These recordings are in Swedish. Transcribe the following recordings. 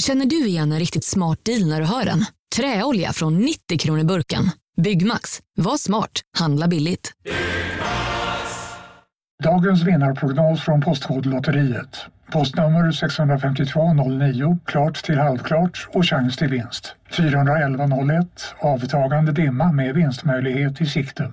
Känner du igen en riktigt smart deal när du hör den? Träolja från 90 kronor burken. Byggmax. Var smart. Handla billigt. Dagens vinnarprognos från Postkodlotteriet. Postnummer 65209, klart till halvklart och chans till vinst. 41101, avtagande dimma med vinstmöjlighet i sikte.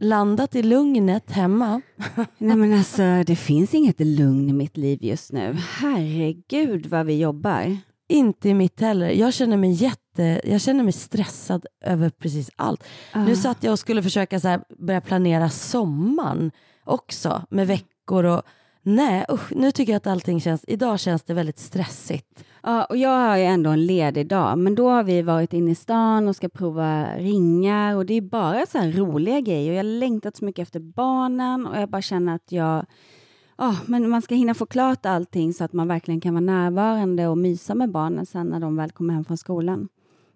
Landat i lugnet hemma? Nej men alltså det finns inget lugn i mitt liv just nu. Herregud vad vi jobbar. Inte i mitt heller. Jag känner mig jätte, jag känner mig stressad över precis allt. Nu satt jag och skulle försöka så här börja planera sommaren också med veckor och nej usch, nu tycker jag att allting känns, idag känns det väldigt stressigt. Ja, och jag har ju ändå en ledig dag, men då har vi varit inne i stan och ska prova ringar och det är bara så här roliga grejer. Jag har längtat så mycket efter barnen och jag bara känner att jag Ja, men man ska hinna få klart allting så att man verkligen kan vara närvarande och mysa med barnen sen när de väl kommer hem från skolan.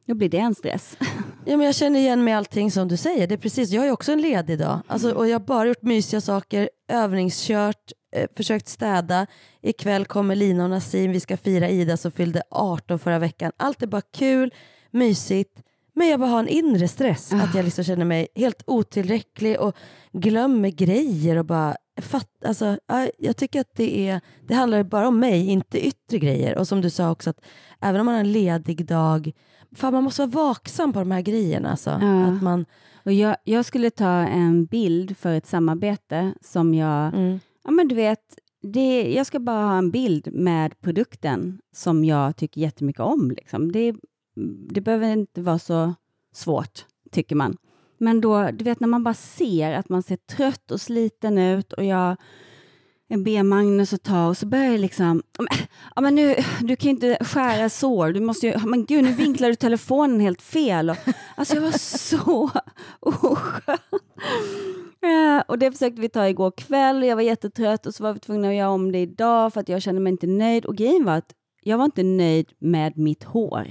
Då blir det en stress. Ja, men jag känner igen mig allting som du säger. Det är precis, jag har ju också en ledig dag. Alltså, och jag har bara gjort mysiga saker, övningskört, eh, försökt städa. Ikväll kommer Lina och Nassim, vi ska fira Ida som fyllde 18 förra veckan. Allt är bara kul, mysigt. Men jag bara har en inre stress. Att jag liksom känner mig helt otillräcklig och glömmer grejer och bara fatt, alltså, ja, jag tycker att det är, det handlar bara om mig, inte yttre grejer. Och som du sa också, att även om man har en ledig dag, fan man måste vara vaksam på de här grejerna. Alltså. Ja. Att man, Och jag, jag skulle ta en bild för ett samarbete som jag, mm, ja men du vet, det, jag ska bara ha en bild med produkten som jag tycker jättemycket om. Liksom. Det, det behöver inte vara så svårt, tycker man. Men då, du vet när man bara ser att man ser trött och sliten ut och jag jag ber Magnus att ta och så börjar jag liksom, "Ja, men- nu, du kan ju inte skära sår, du måste ju, men gud nu vinklar du telefonen helt fel. Och, alltså jag var så oskön. Eh, och det försökte vi ta igår kväll, jag var jättetrött och så var vi tvungna att göra om det idag för att jag kände mig inte nöjd. Och grejen var att jag var inte nöjd med mitt hår.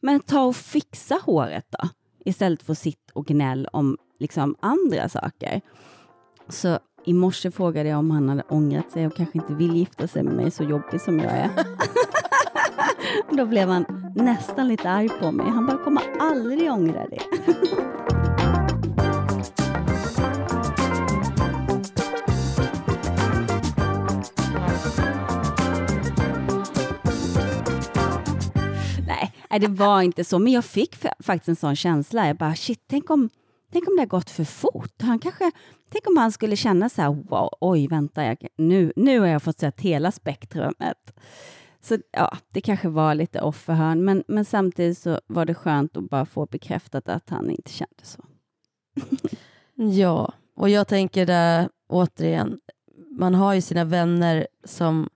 Men ta och fixa håret då, istället för att sitta och gnäll om liksom andra saker. Så i morse frågade jag om han hade ångrat sig och kanske inte vill gifta sig med mig så jobbig som jag är. Då blev han nästan lite arg på mig. Han bara, kommer aldrig ångra det. Nej, det var inte så. Men jag fick fa- faktiskt en sån känsla. Jag bara, shit, tänk om, tänk om det har gått för fort. Han kanske, tänk om han skulle känna så här, wow, oj, vänta, jag, nu, nu har jag fått sett hela spektrumet. Så ja, det kanske var lite off för hörn, men, men samtidigt så var det skönt att bara få bekräftat att han inte kände så. ja, och jag tänker där återigen, man har ju sina vänner som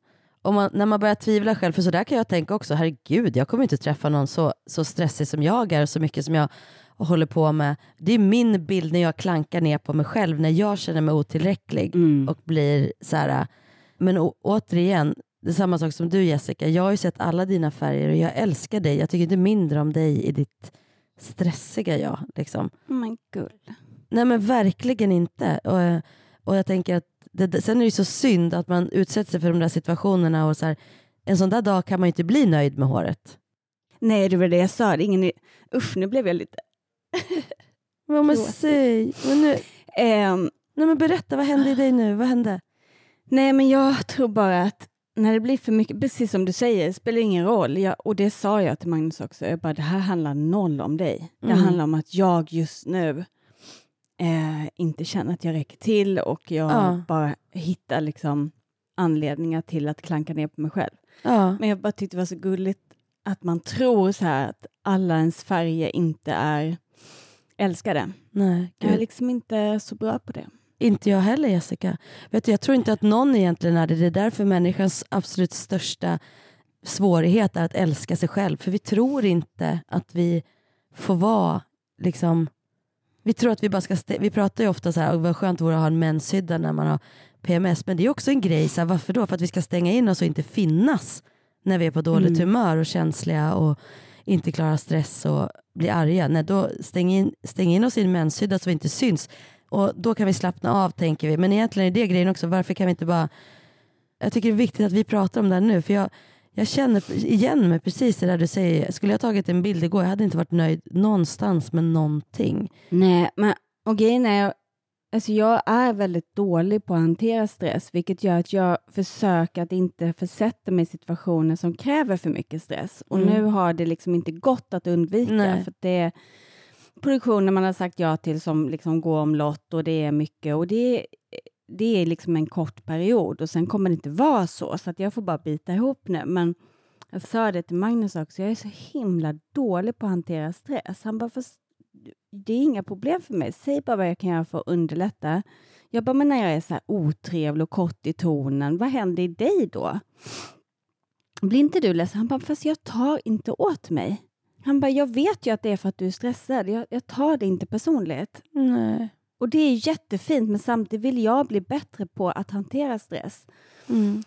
om man, när man börjar tvivla själv, för så där kan jag tänka också, herregud, jag kommer inte träffa någon så, så stressig som jag är så mycket som jag håller på med. Det är min bild när jag klankar ner på mig själv, när jag känner mig otillräcklig Mm. och blir så här, men å, återigen, det är samma sak som du Jessica, jag har ju sett alla dina färger och jag älskar dig, jag tycker inte mindre om dig i ditt stressiga jag. Liksom. Men gull. Nej men verkligen inte. Och, och jag tänker att det, sen är det ju så synd att man utsätter sig för de där situationerna och så här, en sån där dag kan man ju inte bli nöjd med håret. Nej, det var det jag sa. Ingen... Usch, nu blev jag lite... Men, men säg, men nu, Ehm, nej men berätta, vad hände i dig nu? Vad hände? Nej, men jag tror bara att när det blir för mycket, precis som du säger, det spelar ingen roll. Jag, och det sa jag till Magnus också. Jag bara, det här handlar noll om dig. Det Mm. handlar om att jag just nu eh, inte känner att jag räcker till och jag Ja. bara hittar liksom anledningar till att klanka ner på mig själv. Ja, Men jag bara tyckte det var så gulligt att man tror så här att alla ens färger inte är älskade. nej, Jag är liksom inte så bra på det. Inte jag heller Jessica. Vet du, jag tror inte att någon egentligen är det. Det är därför människans absolut största svårighet är att älska sig själv. För vi tror inte att vi får vara liksom Vi tror att vi bara ska, vi pratar ju ofta så här, "Åh, vad skönt vore att ha en menshydda när man har PMS, men det är också en grej, så här, varför då? För att vi ska stänga in oss och inte finnas när vi är på dåligt Mm. humör och känsliga och inte klarar stress och blir arga. Nej, då stäng in, stäng in oss i en menshydda så vi inte syns. Och då kan vi slappna av tänker vi. Men egentligen är det grejen också, varför kan vi inte bara... Jag tycker det är viktigt att vi pratar om det här nu, för jag, jag känner igen mig precis i det där du säger. Skulle jag tagit en bild igår, jag hade inte varit nöjd någonstans med någonting. Nej, men och grejen är, alltså jag är väldigt dålig på att hantera stress, vilket gör att jag försöker att inte försätta mig i situationer som kräver för mycket stress. Och Mm. nu har det liksom inte gått att undvika, Nej. för det är produktioner man har sagt ja till som liksom går omlott och det är mycket och det är, det är liksom en kort period och sen kommer det inte vara så, så att jag får bara bita ihop nu. Men jag sa det till Magnus också, jag är så himla dålig på att hantera stress. Han bara, fast det är inga problem för mig. Säg bara vad jag kan göra för att underlätta. Jag bara, men när jag är så här otrevlig och kort i tonen, vad händer i dig då? Blir inte du ledsen? Han bara, fast jag tar inte åt mig. Han bara, jag vet ju att det är för att du är stressad. Jag, jag tar det inte personligt. Nej. Och det är jättefint, men samtidigt vill jag bli bättre på att hantera stress. Mm.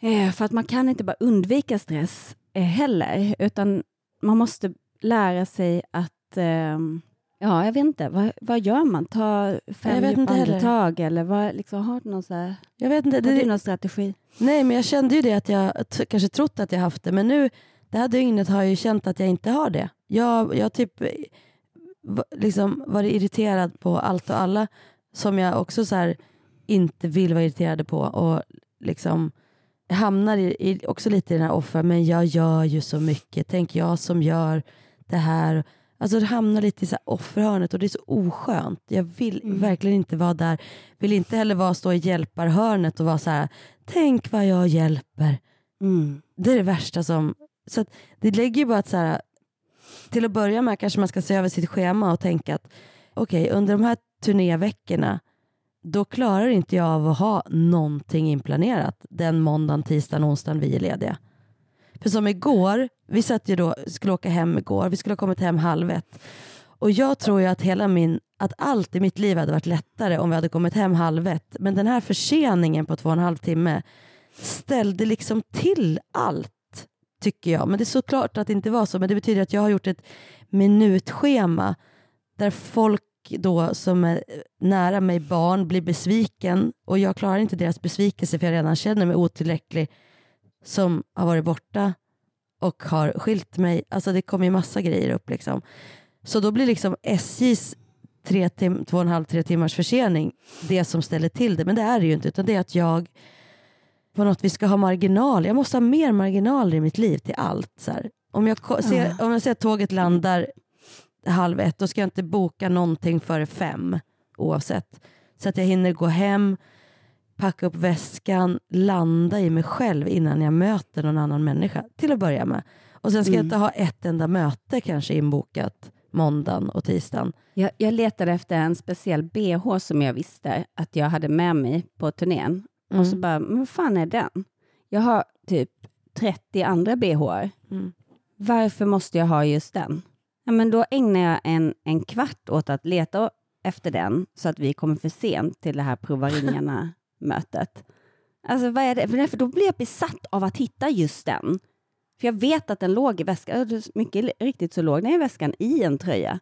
Eh, för att man kan inte bara undvika stress eh, heller, utan man måste lära sig att ehm, Ja, jag vet inte. Vad, vad gör man? Ta fem djupa andetag eller vad, liksom, har du någon, så här, Jag vet inte, har du det, någon strategi? nej men jag kände ju det att jag kanske trott att jag haft det men nu det här dygnet har jag ju känt att jag inte har det. Jag har typ liksom varit irriterad på allt och alla som jag också så här inte vill vara irriterad på och liksom hamnar i, i, också lite i den här offer men jag gör ju så mycket. Tänk jag som gör det här. Alltså det hamnar lite i så offerhörnet och det är så oskönt. Jag vill Mm. verkligen inte vara där. Vill inte heller vara stå i hjälparhörnet och vara så här. Tänk vad jag hjälper. Mm. Det är det värsta som... Så att det lägger ju bara att så här, till att börja med kanske man ska se över sitt schema och tänka att okej, under de här turnéveckorna då klarar inte jag av att ha någonting inplanerat den måndagen, tisdagen, onsdagen vi är lediga. För som igår, vi satt ju då, skulle åka hem igår, vi skulle ha kommit hem halv ett. Och jag tror ju att hela min, att allt i mitt liv hade varit lättare om vi hade kommit hem halv ett. Men den här förseningen på två och en halv timme ställde liksom till allt, tycker jag. Men det är såklart att det inte var så, men det betyder att jag har gjort ett minutschema där folk då som är nära mig, barn, blir besviken och jag klarar inte deras besvikelse för jag redan känner mig otillräcklig som har varit borta och har skilt mig. Alltså det kommer ju massa grejer upp liksom. Så då blir liksom SJs tre tim- två och en halv, tre timmars försening det som ställer till det. Men det är det ju inte, utan det är att jag på något vis ska ha marginal. Jag måste ha mer marginaler i mitt liv till allt. Så här. Om, jag ko- ser, om jag ser att tåget landar halv ett, då ska jag inte boka någonting före fem oavsett. Så att jag hinner gå hem, packa upp väskan, landa i mig själv innan jag möter någon annan människa till att börja med. Och sen ska jag Mm. inte ha ett enda möte kanske inbokat måndagen och tisdagen. Jag, jag letade efter en speciell bh som jag visste att jag hade med mig på turnén. Och så Mm. bara, men vad fan är den? Jag har typ 30 andra bh. Mm. Varför måste jag ha just den? Ja, men då ägnar jag en, en kvart åt att leta efter den så att vi kommer för sent till det här prova ringarna-mötet. Alltså vad är det? För då blir jag besatt av att hitta just den. För jag vet att den låg i väskan, mycket riktigt så låg den i väskan i en tröja.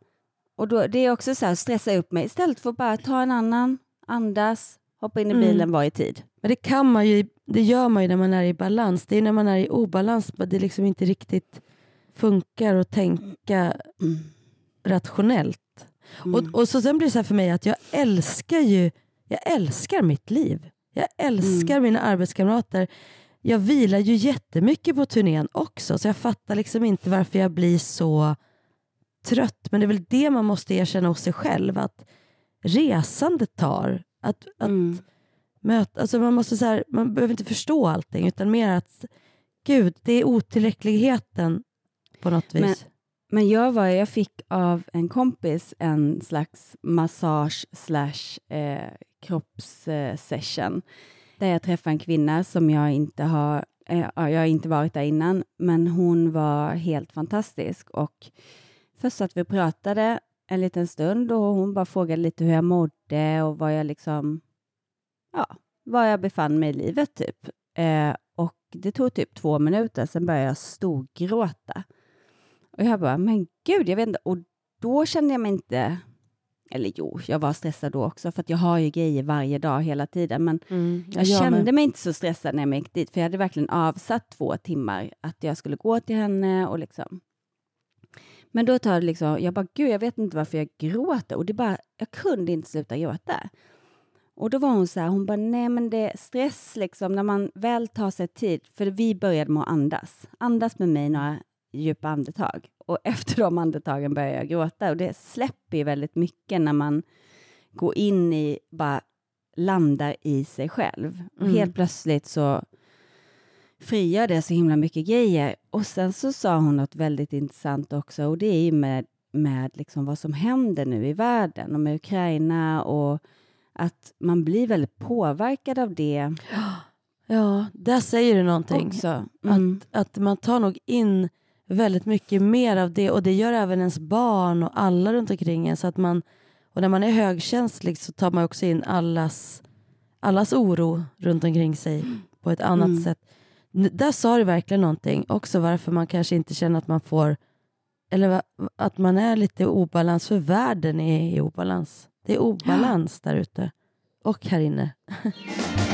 Och då, det är också så här, stressa upp mig istället för att bara ta en annan, andas, hoppa in i Mm. bilen, vara i tid. Men det kan man ju, det gör man ju när man är i balans. Det är när man är i obalans det liksom inte riktigt funkar att tänka rationellt. Mm. Och, och så sen blir det så här för mig att jag älskar ju, jag älskar mitt liv. Jag älskar mina arbetskamrater. Jag vilar ju jättemycket på turnén också så jag fattar liksom inte varför jag blir så trött. Men det är väl det man måste erkänna hos sig själv att resandet tar. Att, att Mm. möta, alltså man, måste så här, man behöver inte förstå allting utan mer att gud, det är otillräckligheten på något vis. Men- men jag, var, jag fick av en kompis en slags massage slash eh, kroppssession där jag träffade en kvinna som jag inte har, eh, jag har inte varit där innan, men hon var helt fantastisk och först att vi pratade en liten stund och hon bara frågade lite hur jag mådde och vad jag liksom, ja, var jag befann mig i livet typ. Eh, och det tog typ två minuter, sen började jag storgråta. Och jag bara, men gud, jag vet inte. Och då kände jag mig inte, eller jo, jag var stressad då också, för jag har ju grejer varje dag hela tiden, men Mm, jag kände mig inte så stressad när jag gick dit, för jag hade verkligen avsatt två timmar att jag skulle gå till henne och liksom. Men då tar det liksom, jag bara, gud, jag vet inte varför jag gråter och det bara, jag kunde inte sluta gråta. Och då var hon så här, hon bara, nej men det är stress liksom när man väl tar sig tid, för vi började med att andas, andas med mig några djupa andetag och efter de andetagen började jag gråta och det släpper ju väldigt mycket när man går in i, bara landar i sig själv. Och Mm. helt plötsligt så frigör det så himla mycket grejer. Och sen så sa hon något väldigt intressant också och det är ju med, med liksom vad som händer nu i världen och med Ukraina och att man blir väldigt påverkad av det Ja, där säger du någonting. också. Mm. Att, att man tar nog in väldigt mycket mer av det och det gör även ens barn och alla runt omkring en. Så att man, och när man är högkänslig så tar man också in allas, allas oro runt omkring sig på ett annat Mm. sätt. Där sa du verkligen någonting också varför man kanske inte känner att man får eller att man är lite i obalans för världen är i obalans. Det är obalans där ute och här inne.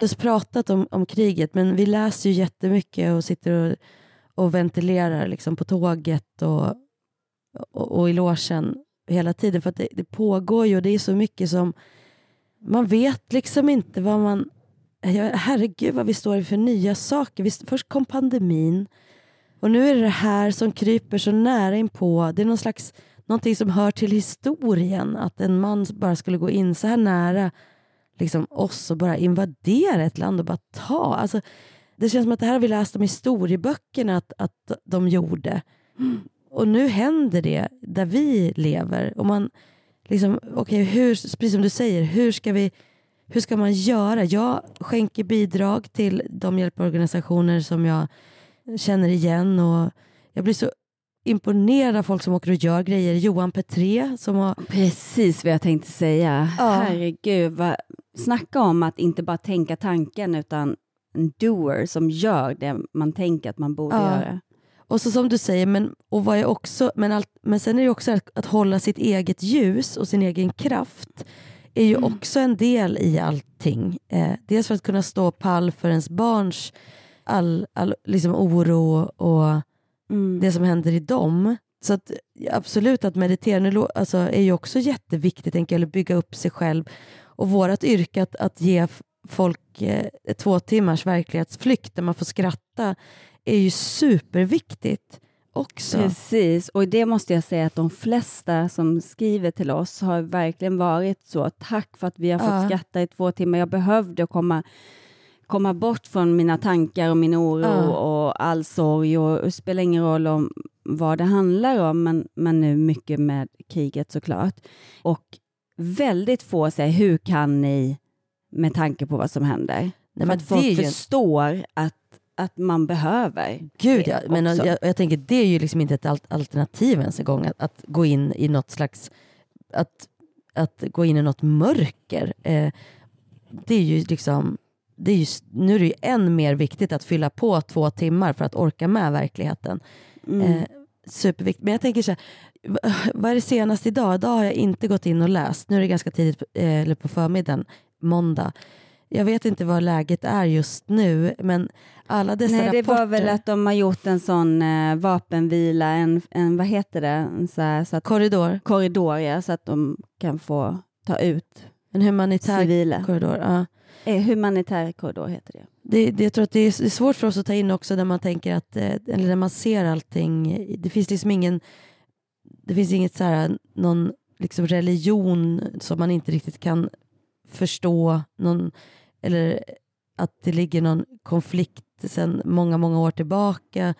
just pratat om, om kriget men vi läser ju jättemycket och sitter och, och ventilerar liksom på tåget och, och, och i logen hela tiden för att det, det pågår ju och det är så mycket som man vet liksom inte vad man ja, herregud vad vi står inför nya saker. Vi, först kom pandemin och nu är det det här som kryper så nära inpå. Det är någon slags någonting som hör till historien att en man bara skulle gå in så här nära liksom oss och bara invadera ett land och bara ta. Alltså, det känns som att det här har vi läst om i historieböckerna att, att de gjorde. Och nu händer det där vi lever. Och man liksom, okay, hur, precis som du säger, hur ska, vi, hur ska man göra? Jag skänker bidrag till de hjälporganisationer som jag känner igen och jag blir så imponerad av folk som åker och gör grejer. Johan Petré som har Precis vad jag tänkte säga. Ja. Herregud, vad, snacka om att inte bara tänka tanken utan en doer som gör det man tänker att man borde Ja. göra. Och så som du säger, men, och vad är också, men, allt, men sen är det också att, att hålla sitt eget ljus och sin egen kraft är ju också en del i allting. Eh, dels för att kunna stå pall för ens barns all, all liksom oro och Mm. det som händer i dem. Så att, absolut att meditera nu, alltså, är ju också jätteviktigt, tänker eller bygga upp sig själv. Och vårt yrke att, att ge folk eh, två timmars verklighetsflykt där man får skratta är ju superviktigt också. Precis, och det måste jag säga att de flesta som skriver till oss har verkligen varit så. Tack för att vi har fått Ja. skratta i två timmar. Jag behövde komma, komma bort från mina tankar och min oro Ja. och all sorg. Och det spelar ingen roll om vad det handlar om, men, men nu mycket med kriget såklart. Och väldigt få säger, hur kan ni med tanke på vad som händer? Nej, för att folk ju- förstår att, att man behöver Gud ja, men jag, jag tänker det är ju liksom inte ett al- alternativ ens en gång att, att gå in i något slags, att, att gå in i något mörker. Eh, det är ju liksom, det är ju, nu är det ju än mer viktigt att fylla på två timmar för att orka med verkligheten. Mm. Eh, superviktigt. Men jag tänker så här, vad är det senaste idag? Idag har jag inte gått in och läst. Nu är det ganska tidigt, eh, eller på förmiddagen, måndag. Jag vet inte vad läget är just nu, men alla dessa Nej, det rapporter... var väl att de har gjort en sån eh, vapenvila, en, en, vad heter det, så, här, så att, Korridor. korridor, ja, så att de kan få ta ut En humanitär civila. korridor. Ja. Eh, humanitär korridor heter det. Det, det, jag tror att det är, svårt för oss att ta in också när man tänker att, eh, eller när man ser allting. Det finns liksom ingen, det finns inget så här, någon liksom religion som man inte riktigt kan förstå. Någon, eller att det ligger någon konflikt sedan många, många år tillbaka.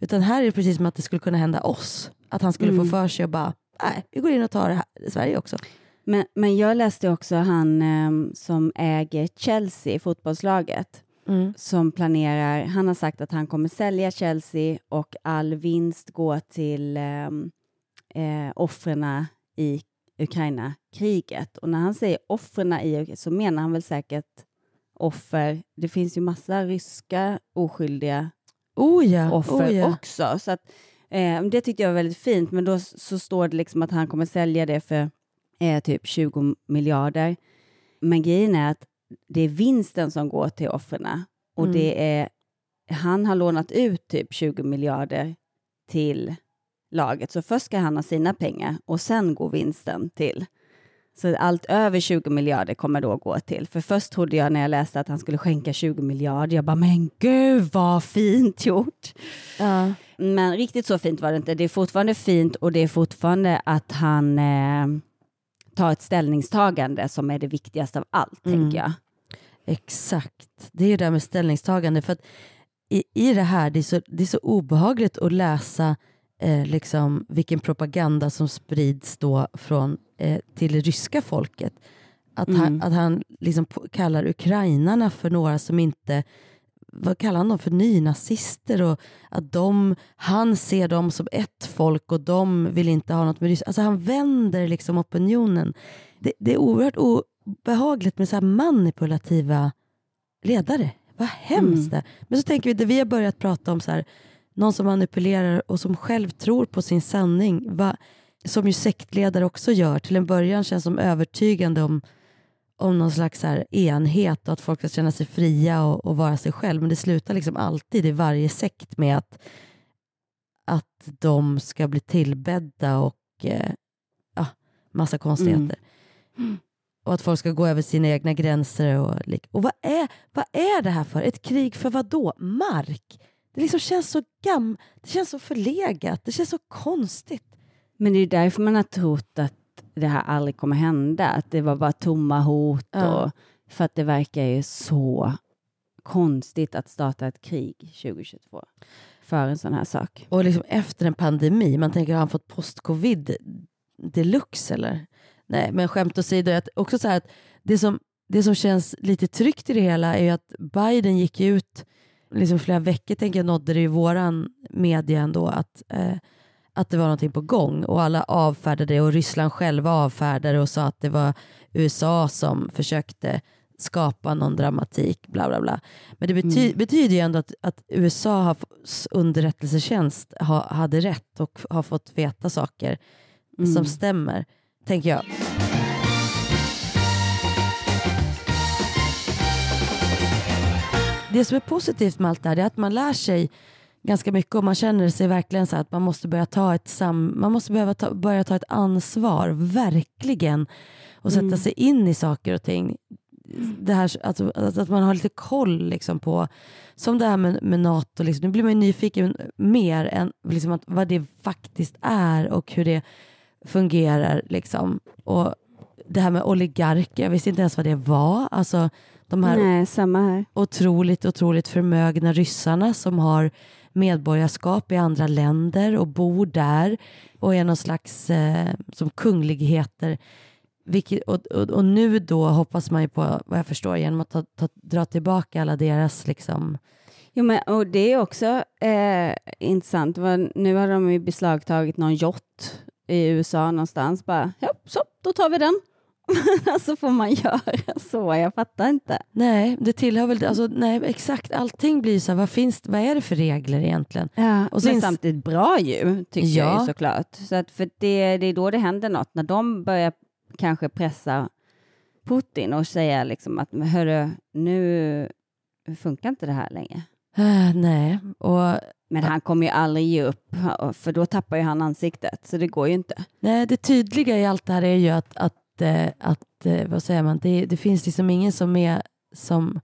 Utan här är det precis som att det skulle kunna hända oss. Att han skulle Mm. få för sig och bara, nej, vi går in och tar det här i Sverige också. Men, men jag läste också han eh, som äger Chelsea, fotbollslaget, Mm. som planerar, han har sagt att han kommer sälja Chelsea och all vinst går till eh, eh, offren i Ukraina-kriget. Och när han säger offren i så menar han väl säkert offer. Det finns ju massa ryska oskyldiga Oh ja, offer oh ja. också. Så att, eh, det tyckte jag var väldigt fint, men då så står det liksom att han kommer sälja det för eh, typ 20 miljarder. Men grejen är att det är vinsten som går till offren och Mm. det är han har lånat ut typ 20 miljarder till laget. Så först ska han ha sina pengar och sen går vinsten till. Så allt över 20 miljarder kommer då gå till. För först trodde jag när jag läste att han skulle skänka 20 miljarder, jag bara men gud vad fint gjort. Ja. Men riktigt så fint var det inte. Det är fortfarande fint och det är fortfarande att han eh, tar ett ställningstagande som är det viktigaste av allt, Mm. tänker jag. Exakt, det är ju det här med ställningstagande. För att i, I det här, det är så, det är så obehagligt att läsa eh, liksom, vilken propaganda som sprids då från, eh, till det ryska folket. Att han, Mm. att han liksom kallar ukrainarna för några som inte, vad kallar han dem för, nynazister och att de, han ser dem som ett folk och de vill inte ha något med Ryssland. Alltså han vänder liksom opinionen. Det, det är oerhört obehagligt med så här manipulativa ledare. Vad hemskt det Men så tänker vi, det vi har börjat prata om, så här, någon som manipulerar och som själv tror på sin sanning, va, som ju sektledare också gör, till en början känns som övertygande om, om någon slags enhet och att folk ska känna sig fria och, och vara sig själv. Men det slutar liksom alltid i varje sekt med att, att de ska bli tillbedda och eh, ja, massa konstigheter. Och att folk ska gå över sina egna gränser. Och, och vad, är, vad är det här för? Ett krig för vad då? Mark? Det liksom känns så gam, det känns så förlegat, det känns så konstigt. Men det är därför man har trott att det här aldrig kommer hända, att det var bara tomma hot. Ja. Och, för att det verkar ju så konstigt att starta ett krig 2022 för en sån här sak. Och liksom efter en pandemi, man tänker har han fått post-covid deluxe eller? Nej, men skämt åsido, att också så här att det som, det som känns lite tryggt i det hela är ju att Biden gick ut, liksom flera veckor tänker jag nådde det i våran media ändå, att, eh, att det var någonting på gång och alla avfärdade det och Ryssland själva avfärdade och sa att det var USA som försökte skapa någon dramatik, bla bla bla. Men det bety Mm. betyder ju ändå att, att USA har, underrättelsetjänst ha, hade rätt och har fått veta saker Mm. som stämmer, tänker jag. Det som är positivt med allt det här är att man lär sig ganska mycket och man känner sig verkligen så att man måste börja ta ett, sam man måste behöva ta, börja ta ett ansvar, verkligen, och sätta Mm. sig in i saker och ting. Det här, att, att, att man har lite koll liksom på, som det här med, med NATO, liksom. nu blir man ju nyfiken mer än liksom att, vad det faktiskt är och hur det fungerar. Liksom. Och det här med oligarker, jag visste inte ens vad det var. Alltså, de här Nej, samma här. otroligt, otroligt förmögna ryssarna som har medborgarskap i andra länder och bor där och är någon slags eh, som kungligheter. Vilket, och, och, och nu då hoppas man ju på, vad jag förstår, genom att ta, ta, dra tillbaka alla deras liksom, Jo, men, och det är också eh, intressant. Nu har de ju beslagtagit någon jott i USA någonstans. Bara, ja, så, då tar vi den. alltså får man göra så? Jag fattar inte. Nej, det tillhör väl, alltså, nej exakt, allting blir så här, vad finns vad är det för regler egentligen? Ja, Och men samtidigt bra ju, tycker jag Ja. ju såklart. Så att för det, det är då det händer något, när de börjar kanske pressa Putin och säga liksom att hörru, nu funkar inte det här längre. Äh, nej, och Men han kommer ju aldrig ge upp, för då tappar ju han ansiktet, så det går ju inte. nej, det tydliga i allt det här är ju att, att, att eh, vad säger man, det, det finns liksom ingen som är, som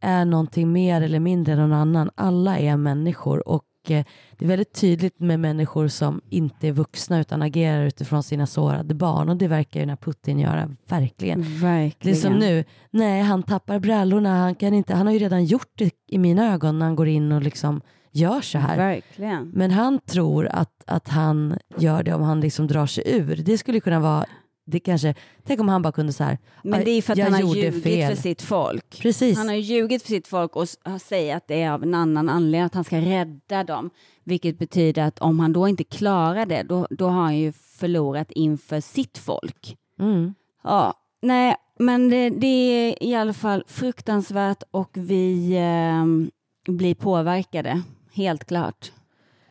är någonting mer eller mindre än någon annan. Alla är människor och eh, det är väldigt tydligt med människor som inte är vuxna utan agerar utifrån sina sårade barn och det verkar ju när Putin göra, verkligen. Det är Verkligen. som nu, nej han tappar brallorna, han, kan inte, han har ju redan gjort det i mina ögon när han går in och liksom gör så här. Verkligen. Men han tror att, att han gör det om han liksom drar sig ur. Det skulle kunna vara, det kanske, tänk om han bara kunde så här, Men det är för att han har ljugit fel. för sitt folk. Precis. Han har ju ljugit för sitt folk och säger att det är av en annan anledning, att han ska rädda dem. Vilket betyder att om han då inte klarar det, då, då har han ju förlorat inför sitt folk. Mm. Ja, nej, men det, det är i alla fall fruktansvärt och vi eh, blir påverkade, helt klart.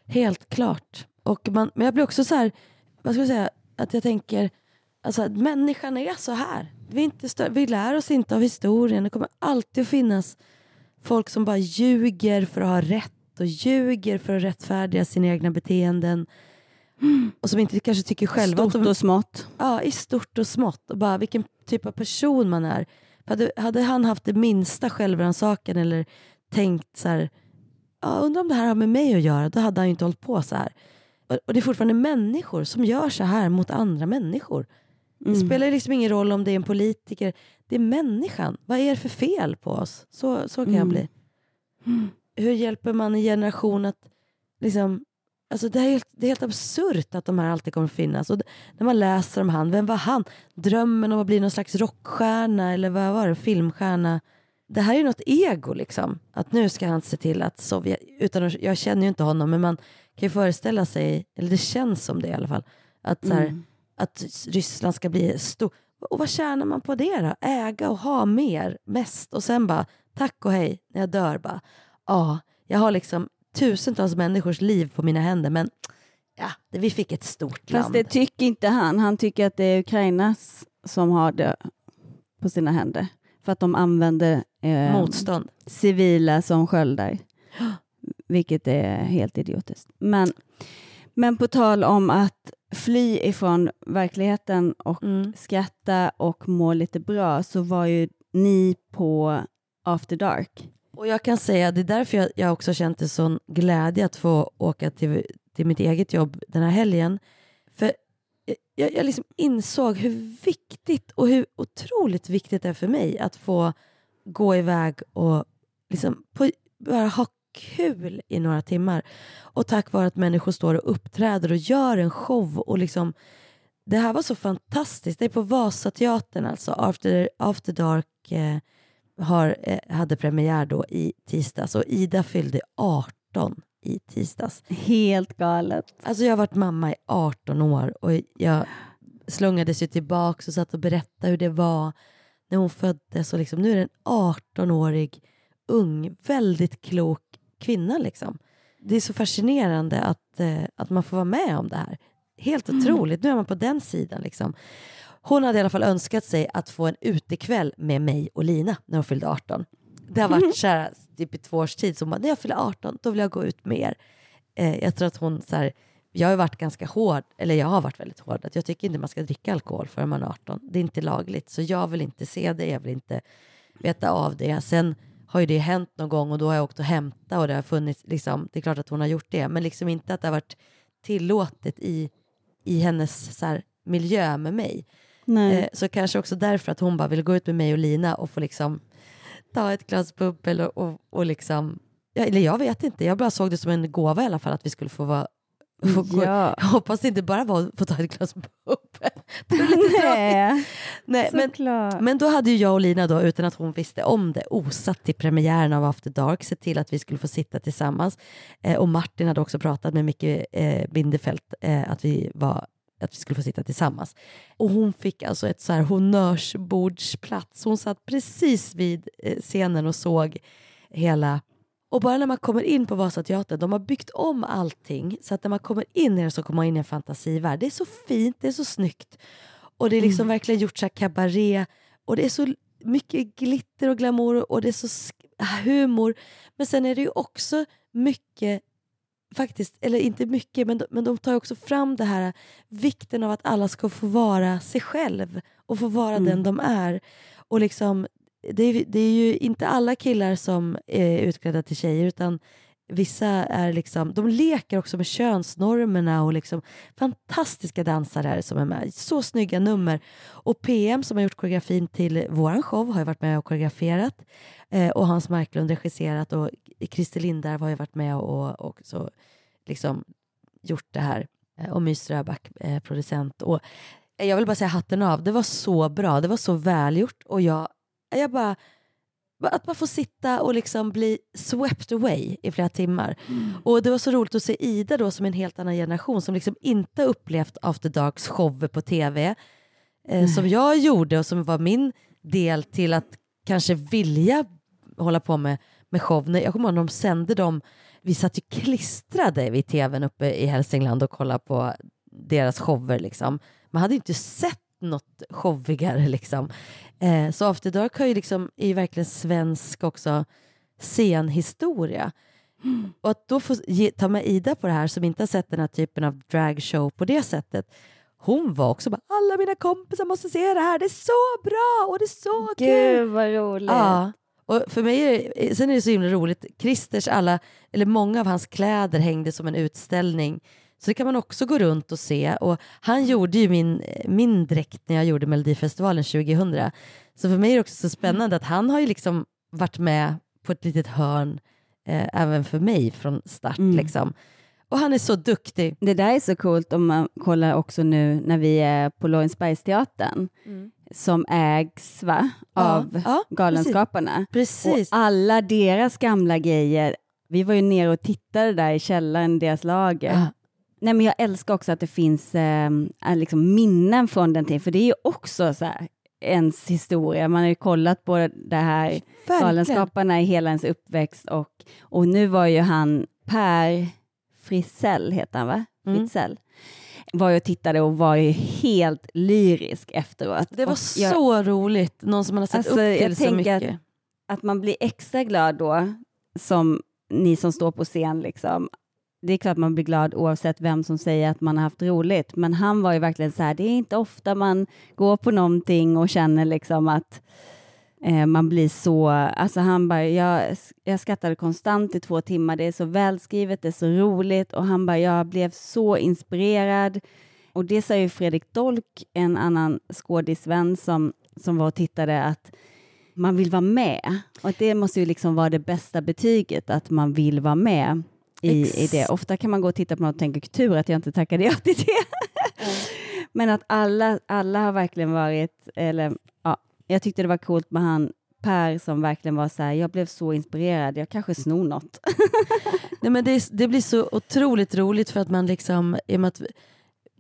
Helt klart. Och man, men jag blir också så här, vad ska jag säga, att jag tänker, alltså att människan är så här. Vi, inte stö- vi lär oss inte av historien. Det kommer alltid att finnas folk som bara ljuger för att ha rätt och ljuger för att rättfärdiga sina egna beteenden. Och som inte kanske tycker själva att Stort de, och smått. Ja, i stort och smått. Och bara vilken typ av person man är. För hade, hade han haft det minsta självrannsakan eller tänkt så här, ja, undrar om det här har med mig att göra, då hade han ju inte hållit på så här. Och, och det är fortfarande människor som gör så här mot andra människor. Det Mm. spelar liksom ingen roll om det är en politiker, det är människan. Vad är det för fel på oss? Så, så kan jag Mm. bli. Hur hjälper man en generation att liksom Alltså det, är helt, det är helt absurt att de här alltid kommer finnas. Och när man läser om han, vem var han? Drömmen om att bli någon slags rockstjärna eller vad var det, filmstjärna. Det här är ju något ego liksom. Att nu ska han se till att Sovjet, utan att, jag känner ju inte honom men man kan ju föreställa sig, eller det känns som det i alla fall, att, så här, Mm. Att Ryssland ska bli stor. Och vad tjänar man på det då? Äga och ha mer, mest och sen bara tack och hej när jag dör bara. Ja, jag har liksom tusentals människors liv på mina händer men ja, det- vi fick ett stort Fast land. det tycker inte han. Han tycker att det är Ukrainas som har det på sina händer. För att de använder eh, Motstånd. civila som sköldar. Vilket är helt idiotiskt. Men, men på tal om att fly ifrån verkligheten och Mm. skratta och må lite bra så var ju ni på After Dark. Och jag kan säga, det är därför jag, jag också känt en sån glädje att få åka till, till mitt eget jobb den här helgen. För jag, jag liksom insåg hur viktigt och hur otroligt viktigt det är för mig att få gå iväg och liksom på, bara ha kul i några timmar. Och tack vare att människor står och uppträder och gör en show och liksom det här var så fantastiskt. Det är på Vasateatern alltså, After, After Dark eh, har, eh, hade premiär då i tisdags och Ida fyllde 18 i tisdags. Helt galet. Alltså jag har varit mamma i 18 år och jag slungades ju tillbaks och satt och berättade hur det var när hon föddes och liksom, nu är det en 18-årig ung, väldigt klok kvinna liksom. Det är så fascinerande att, eh, att man får vara med om det här. Helt otroligt, nu är man på den sidan liksom. Hon hade i alla fall önskat sig att få en utekväll med mig och Lina när hon fyllde 18. Det har varit så här, typ i två års tid, så hon bara, när jag fyller 18 då vill jag gå ut med er. Eh, jag tror att hon så här, jag har varit ganska hård, eller jag har varit väldigt hård, att jag tycker inte man ska dricka alkohol förrän man är 18. Det är inte lagligt, så jag vill inte se det, jag vill inte veta av det. Sen har ju det hänt någon gång och då har jag åkt och hämtat och det har funnits, liksom, det är klart att hon har gjort det, men liksom inte att det har varit tillåtet i, i hennes så här, miljö med mig. Eh, så kanske också därför att hon bara vill gå ut med mig och Lina och få liksom ta ett glas bubbel och, och, och liksom, ja, eller jag vet inte, jag bara såg det som en gåva i alla fall att vi skulle få vara gå. Ja. Jag hoppas det inte bara var att få ta ett glas bubbel. Nej, Nej, men, såklart. men då hade ju jag och Lina då, utan att hon visste om det, osatt till premiären av After Dark, sett till att vi skulle få sitta tillsammans. Eh, och Martin hade också pratat med Micke eh, Bindefeld, eh, att vi var att vi skulle få sitta tillsammans. Och hon fick alltså ett så här honnörsbordsplats. Hon satt precis vid eh, scenen och såg hela och bara när man kommer in på Vasateatern, de har byggt om allting så att när man kommer in i det så kommer man in i en fantasivärld. Det är så fint, det är så snyggt. Och det är liksom mm. verkligen gjort så här cabaret och det är så mycket glitter och glamour och det är så humor. Men sen är det ju också mycket faktiskt, eller inte mycket, men de, men de tar också fram det här vikten av att alla ska få vara sig själv och få vara mm. den de är. Och liksom, det, är, det är ju inte alla killar som är utklädda till tjejer utan vissa är liksom, de leker också med könsnormerna och liksom fantastiska dansare som är med. Så snygga nummer. Och PM som har gjort koreografin till våran show har ju varit med och koreograferat eh, och Hans Marklund regisserat och Christer Lindarw har ju varit med och, och så liksom gjort det här eh, och My Ströback eh, producent. Och jag vill bara säga hatten av, det var så bra, det var så välgjort och jag, jag bara att man får sitta och liksom bli swept away i flera timmar. Mm. Och Det var så roligt att se Ida då som en helt annan generation som liksom inte upplevt After Darks shower på tv eh, som jag gjorde och som var min del till att kanske vilja hålla på med, med show. Jag kommer ihåg när de sände dem, vi satt ju klistrade vid tvn uppe i Hälsingland och kollade på deras shower. Liksom. Man hade inte sett något showigare. Liksom. Eh, så After Dark har ju liksom, är ju verkligen svensk också scenhistoria. Mm. Och att då få ge, ta med Ida på det här som inte har sett den här typen av dragshow på det sättet. Hon var också bara, alla mina kompisar måste se det här, det är så bra och det är så Gud, kul. Gud vad roligt. Ja. Och för mig är det, sen är det så himla roligt, Christers alla, eller många av hans kläder hängde som en utställning så det kan man också gå runt och se. Och han gjorde ju min, min dräkt när jag gjorde Melodifestivalen 2000. Så för mig är det också så spännande att han har ju liksom varit med på ett litet hörn eh, även för mig från start. Mm. Liksom. Och han är så duktig. Det där är så coolt om man kollar också nu när vi är på Lorensbergsteatern mm. som ägs va, av ja, ja, Galenskaparna. Precis. Och alla deras gamla grejer vi var ju nere och tittade där i källaren, deras lager. Ja. Nej, men jag älskar också att det finns eh, liksom minnen från den tiden, för det är ju också så här, ens historia. Man har ju kollat på det här Galenskaparna i hela ens uppväxt och, och nu var ju han Per Frisell, heter han va? Mm. Fritzell var ju och tittade och var ju helt lyrisk efteråt. Det var jag, så roligt, någon som man har sett alltså, upp till så mycket. Att, att man blir extra glad då, som ni som står på scen, liksom, det är klart man blir glad oavsett vem som säger att man har haft roligt, men han var ju verkligen så här, det är inte ofta man går på någonting och känner liksom att eh, man blir så, alltså han bara, jag, jag skattade konstant i två timmar, det är så välskrivet, det är så roligt och han bara, jag blev så inspirerad. Och det sa ju Fredrik Dolk, en annan skådisvän som, som var och tittade, att man vill vara med. Och det måste ju liksom vara det bästa betyget, att man vill vara med i, i det. Ofta kan man gå och titta på något och tänka kultur, att jag inte tackade ja till det. Mm. Men att alla, alla har verkligen varit, eller ja, jag tyckte det var coolt med han Per som verkligen var så här, jag blev så inspirerad, jag kanske snor något. Nej, men det, det, blir så otroligt roligt för att man liksom, i och med att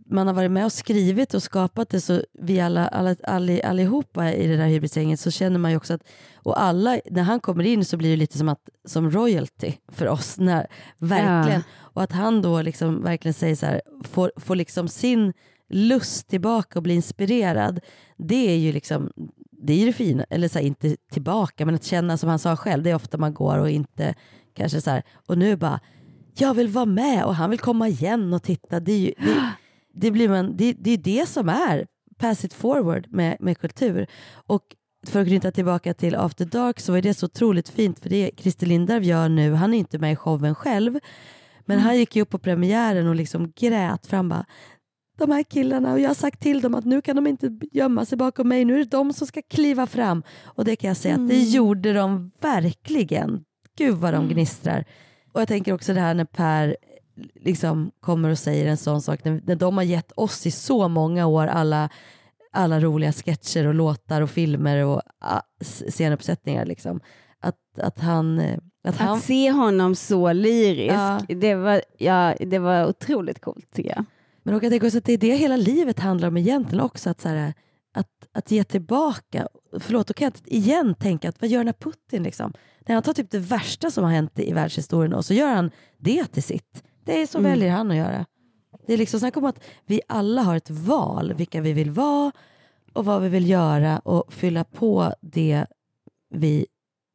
man har varit med och skrivit och skapat det så vi alla, alla, all, allihopa i det där hybrisgänget så känner man ju också att och alla, när han kommer in så blir det lite som, att, som royalty för oss. När, verkligen. Ja. Och att han då liksom verkligen säger så här, får, får liksom sin lust tillbaka och bli inspirerad. Det är ju liksom det är det fina, eller så här, inte tillbaka, men att känna som han sa själv, det är ofta man går och inte kanske så här, och nu bara, jag vill vara med och han vill komma igen och titta. Det är ju, det, det, blir man, det, det är det som är pass it forward med, med kultur. Och för att knyta tillbaka till After Dark så är det så otroligt fint för det Christer Lindarw gör nu, han är inte med i showen själv, men mm. han gick ju upp på premiären och liksom grät fram bara de här killarna och jag har sagt till dem att nu kan de inte gömma sig bakom mig, nu är det de som ska kliva fram. Och det kan jag säga mm. att det mm. gjorde de verkligen. Gud vad de mm. gnistrar. Och jag tänker också det här när Per liksom kommer och säger en sån sak, när, när de har gett oss i så många år alla alla roliga sketcher och låtar och filmer och uh, scenuppsättningar. Liksom. Att, att han... Eh, att, att han... se honom så lyrisk, ja. det, var, ja, det var otroligt coolt tycker jag. Men jag också att det är det hela livet handlar om egentligen också. Att, så här, att, att ge tillbaka. Förlåt, då kan jag inte igen tänka att vad gör den här Putin? Liksom? När han tar typ det värsta som har hänt i världshistorien och så gör han det till sitt. Det är så Mm. väljer han att göra. Det är liksom snack om att vi alla har ett val vilka vi vill vara och vad vi vill göra och fylla på det vi,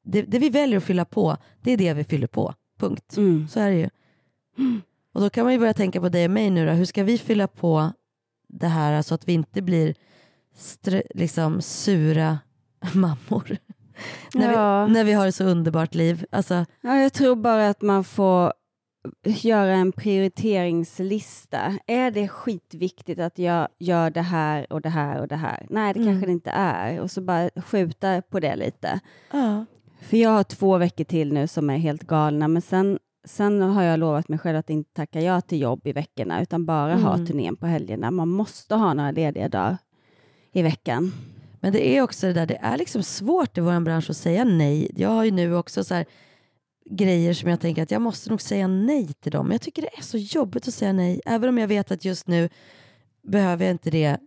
det, det vi väljer att fylla på, det är det vi fyller på. Punkt. Mm. Så är det ju. Och då kan man ju börja tänka på dig och mig nu då. Hur ska vi fylla på det här så att vi inte blir liksom sura mammor? när, Ja. vi, när vi har ett så underbart liv. Alltså, Ja, jag tror bara att man får göra en prioriteringslista. Är det skitviktigt att jag gör det här och det här och det här? Nej, det Mm. kanske det inte är. Och så bara skjuta på det lite. ja. För jag har två veckor till nu som är helt galna, men sen, sen har jag lovat mig själv att inte tacka ja till jobb i veckorna, utan bara ha Mm. turnén på helgerna. Man måste ha några lediga dagar i veckan. Men det är också det där, det är liksom svårt i vår bransch att säga nej. Jag har ju nu också så här grejer som jag tänker att jag måste nog säga nej till dem. Jag tycker det är så jobbigt att säga nej, även om jag vet att just nu behöver jag inte det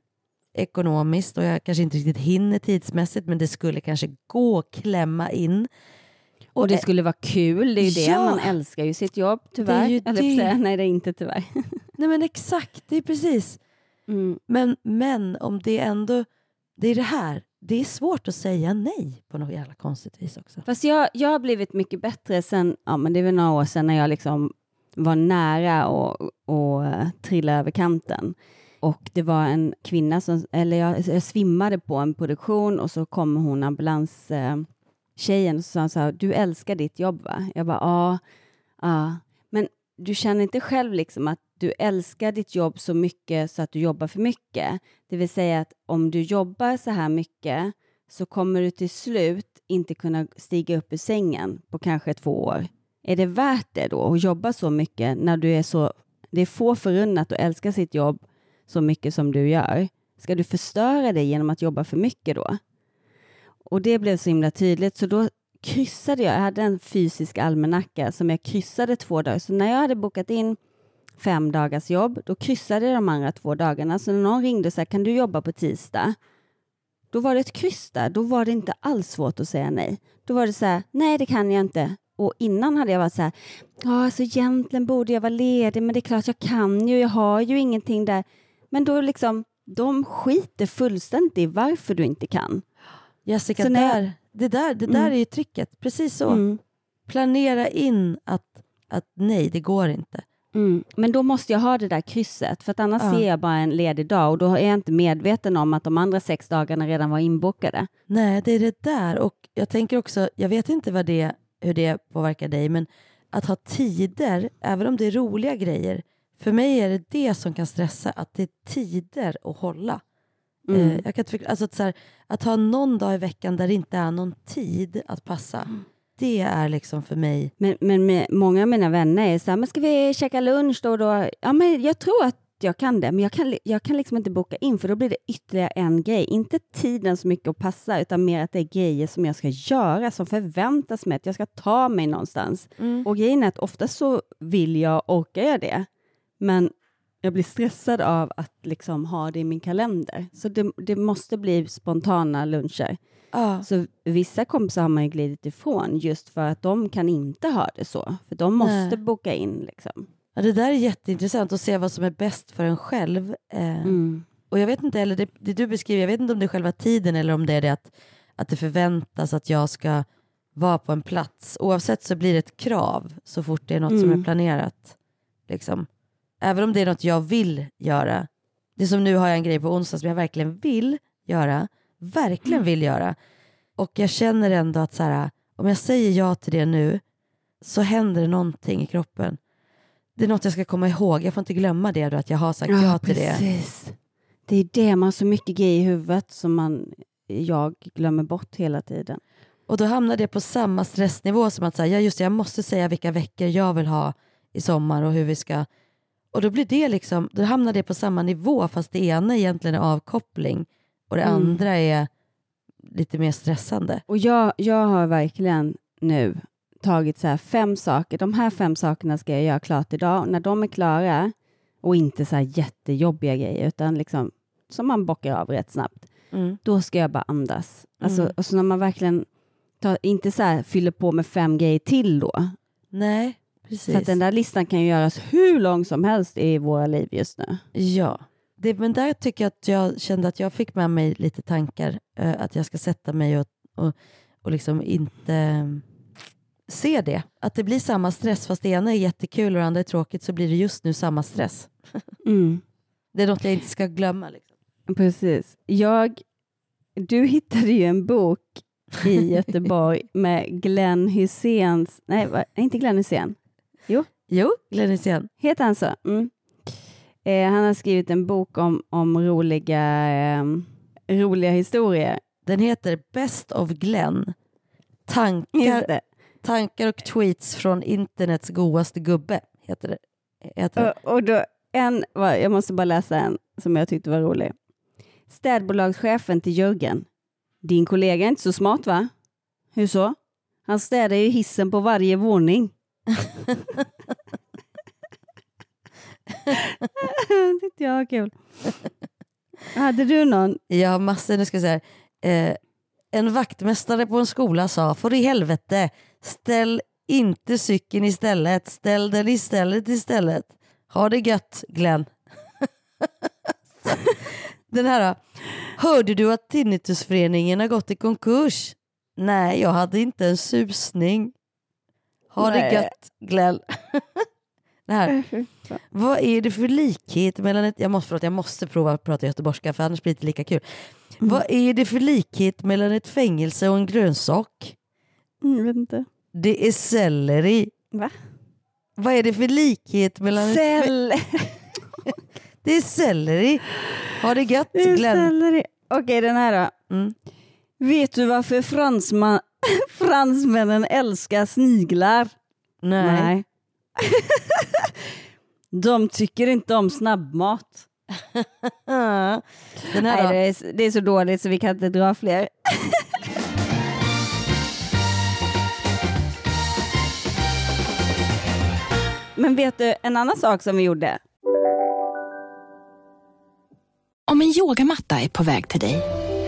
ekonomiskt och jag kanske inte riktigt hinner tidsmässigt men det skulle kanske gå att klämma in. Och det eh, skulle vara kul, det är ju det. Ja. Man älskar ju sitt jobb, tyvärr. Det är ju Eller det. säga, nej, det är inte tyvärr. Nej men exakt, det är precis. Mm. Men, men om det ändå, det är det här, det är svårt att säga nej på något jävla konstigt vis också. Fast jag, jag har blivit mycket bättre sen, ja men det är väl några år sedan när jag liksom var nära att och, eh, trilla över kanten. Och det var en kvinna som, eller jag, jag svimmade på en produktion och så kom hon ambulanstjejen, eh, och sa så här, du älskar ditt jobb va? Jag bara, ja, ja. Men du känner inte själv liksom att du älskar ditt jobb så mycket så att du jobbar för mycket. Det vill säga att om du jobbar så här mycket så kommer du till slut inte kunna stiga upp ur sängen på kanske två år. Är det värt det då att jobba så mycket när du är så... Det är få förunnat att älska sitt jobb så mycket som du gör. Ska du förstöra det genom att jobba för mycket då? Och det blev så himla tydligt, så då kryssade jag. Jag hade en fysisk almanacka som jag kryssade två dagar. Så när jag hade bokat in fem dagars jobb, då kryssade de andra två dagarna. Så när någon ringde och sa, kan du jobba på tisdag? Då var det ett kryss där. Då var det inte alls svårt att säga nej. Då var det så här, nej det kan jag inte. Och innan hade jag varit så här, ja alltså egentligen borde jag vara ledig, men det är klart jag kan ju, jag har ju ingenting där. Men då liksom, de skiter fullständigt i varför du inte kan. Jessica, Så när där, det där, det där Mm. är ju tricket. Precis så. Mm. Planera in att, att nej, det går inte. Mm. Men då måste jag ha det där krysset, för att annars Ja. ser jag bara en ledig dag och då är jag inte medveten om att de andra sex dagarna redan var inbokade. Nej, det är det där. Och jag tänker också, jag vet inte vad det, hur det påverkar dig, men att ha tider, även om det är roliga grejer, för mig är det det som kan stressa, att det är tider att hålla. Mm. Eh, jag kan alltså att, här, att ha någon dag i veckan där det inte är någon tid att passa, Mm. Det är liksom för mig, Men, men med, många av mina vänner är så här, men ska vi käka lunch då och då? Ja, men jag tror att jag kan det, men jag kan, jag kan liksom inte boka in för då blir det ytterligare en grej. Inte tiden så mycket att passa, utan mer att det är grejer som jag ska göra, som förväntas mig att jag ska ta mig någonstans. Mm. Och grejen är att ofta så vill jag, orkar jag det, men jag blir stressad av att liksom ha det i min kalender. Så det, det måste bli spontana luncher. Ja, Så vissa kompisar har man ju glidit ifrån just för att de kan inte ha det så. För de måste Nej. boka in liksom. ja, det där är jätteintressant att se vad som är bäst för en själv. Eh, Mm. Och jag vet inte, eller det, det du beskriver, jag vet inte om det är själva tiden eller om det är det att, att det förväntas att jag ska vara på en plats. Oavsett så blir det ett krav så fort det är något som Mm. är planerat. Liksom. Även om det är något jag vill göra. Det är som nu har jag en grej på onsdag som jag verkligen vill göra. Verkligen vill göra. Och jag känner ändå att så här, om jag säger ja till det nu så händer det någonting i kroppen. Det är något jag ska komma ihåg. Jag får inte glömma det då, att jag har sagt ja, till det. precis. Det är det, man har så mycket grejer i huvudet som man, jag glömmer bort hela tiden. Och då hamnar det på samma stressnivå som att säga, ja just det, jag måste säga vilka veckor jag vill ha i sommar och hur vi ska. Och då blir det liksom, då hamnar det på samma nivå fast det ena egentligen är avkoppling och det Mm. andra är lite mer stressande. Och jag, jag har verkligen nu tagit så fem saker. De här fem sakerna ska jag göra klart idag. Och när de är klara, och inte så här jättejobbiga grejer, utan liksom som man bockar av rätt snabbt. Mm. Då ska jag bara andas. Alltså, Mm. och så när man verkligen tar, inte så här fyller på med fem grejer till då. Nej, precis. Så den där listan kan ju göras hur lång som helst i våra liv just nu. Ja, det, men där tycker jag att jag kände att jag fick med mig lite tankar. eh, att jag ska sätta mig och, och, och liksom inte eh, se det. Att det blir samma stress fast det ena är jättekul och det andra är tråkigt så blir det just nu samma stress. Mm. Det är något jag inte ska glömma. Liksom. Precis. Jag, du hittade ju en bok i Göteborg med Glenn Hyséns, nej va, inte Glenn Hysén, Jo, Glenn Hysén. heter han så? Mm. Eh, han har skrivit en bok om, om roliga, eh, roliga historier. Den heter Best of Glenn. Tankar, tankar och tweets från internets godaste gubbe. Heter det. Heter det. Och, och då, en, jag måste bara läsa en som jag tyckte var rolig. Städbolagschefen till Jörgen. Din kollega är inte så smart va? Hur så? Han städar ju hissen på varje våning. tyckte jag var kul. Hade du någon? Jag har massor, nu ska jag säga. Eh, en vaktmästare på en skola sa, för i helvete, ställ inte cykeln istället, ställ den istället istället. Ha det gött Glenn. den här, hörde du att Tinnitusföreningen har gått i konkurs? Nej, jag hade inte en susning. Ha det gött Glenn. det här. Vad är det för likhet mellan ett... Jag måste, förlåt, jag måste prova att prata göteborgska för annars blir det inte lika kul. Vad är det för likhet mellan ett fängelse och en grönsak? Mm, Jag vet inte. Det är selleri. Va? Vad är det för likhet mellan... Cell. Det är selleri. Ha det gött Det är Glenn. selleri. Okej, den här då. Mm. Vet du varför fransman, fransmännen älskar sniglar? Nej. De tycker inte om snabbmat. Den här Nej, det, är, det är så dåligt så vi kan inte dra fler. Men vet du en annan sak som vi gjorde? Om en yogamatta är på väg till dig,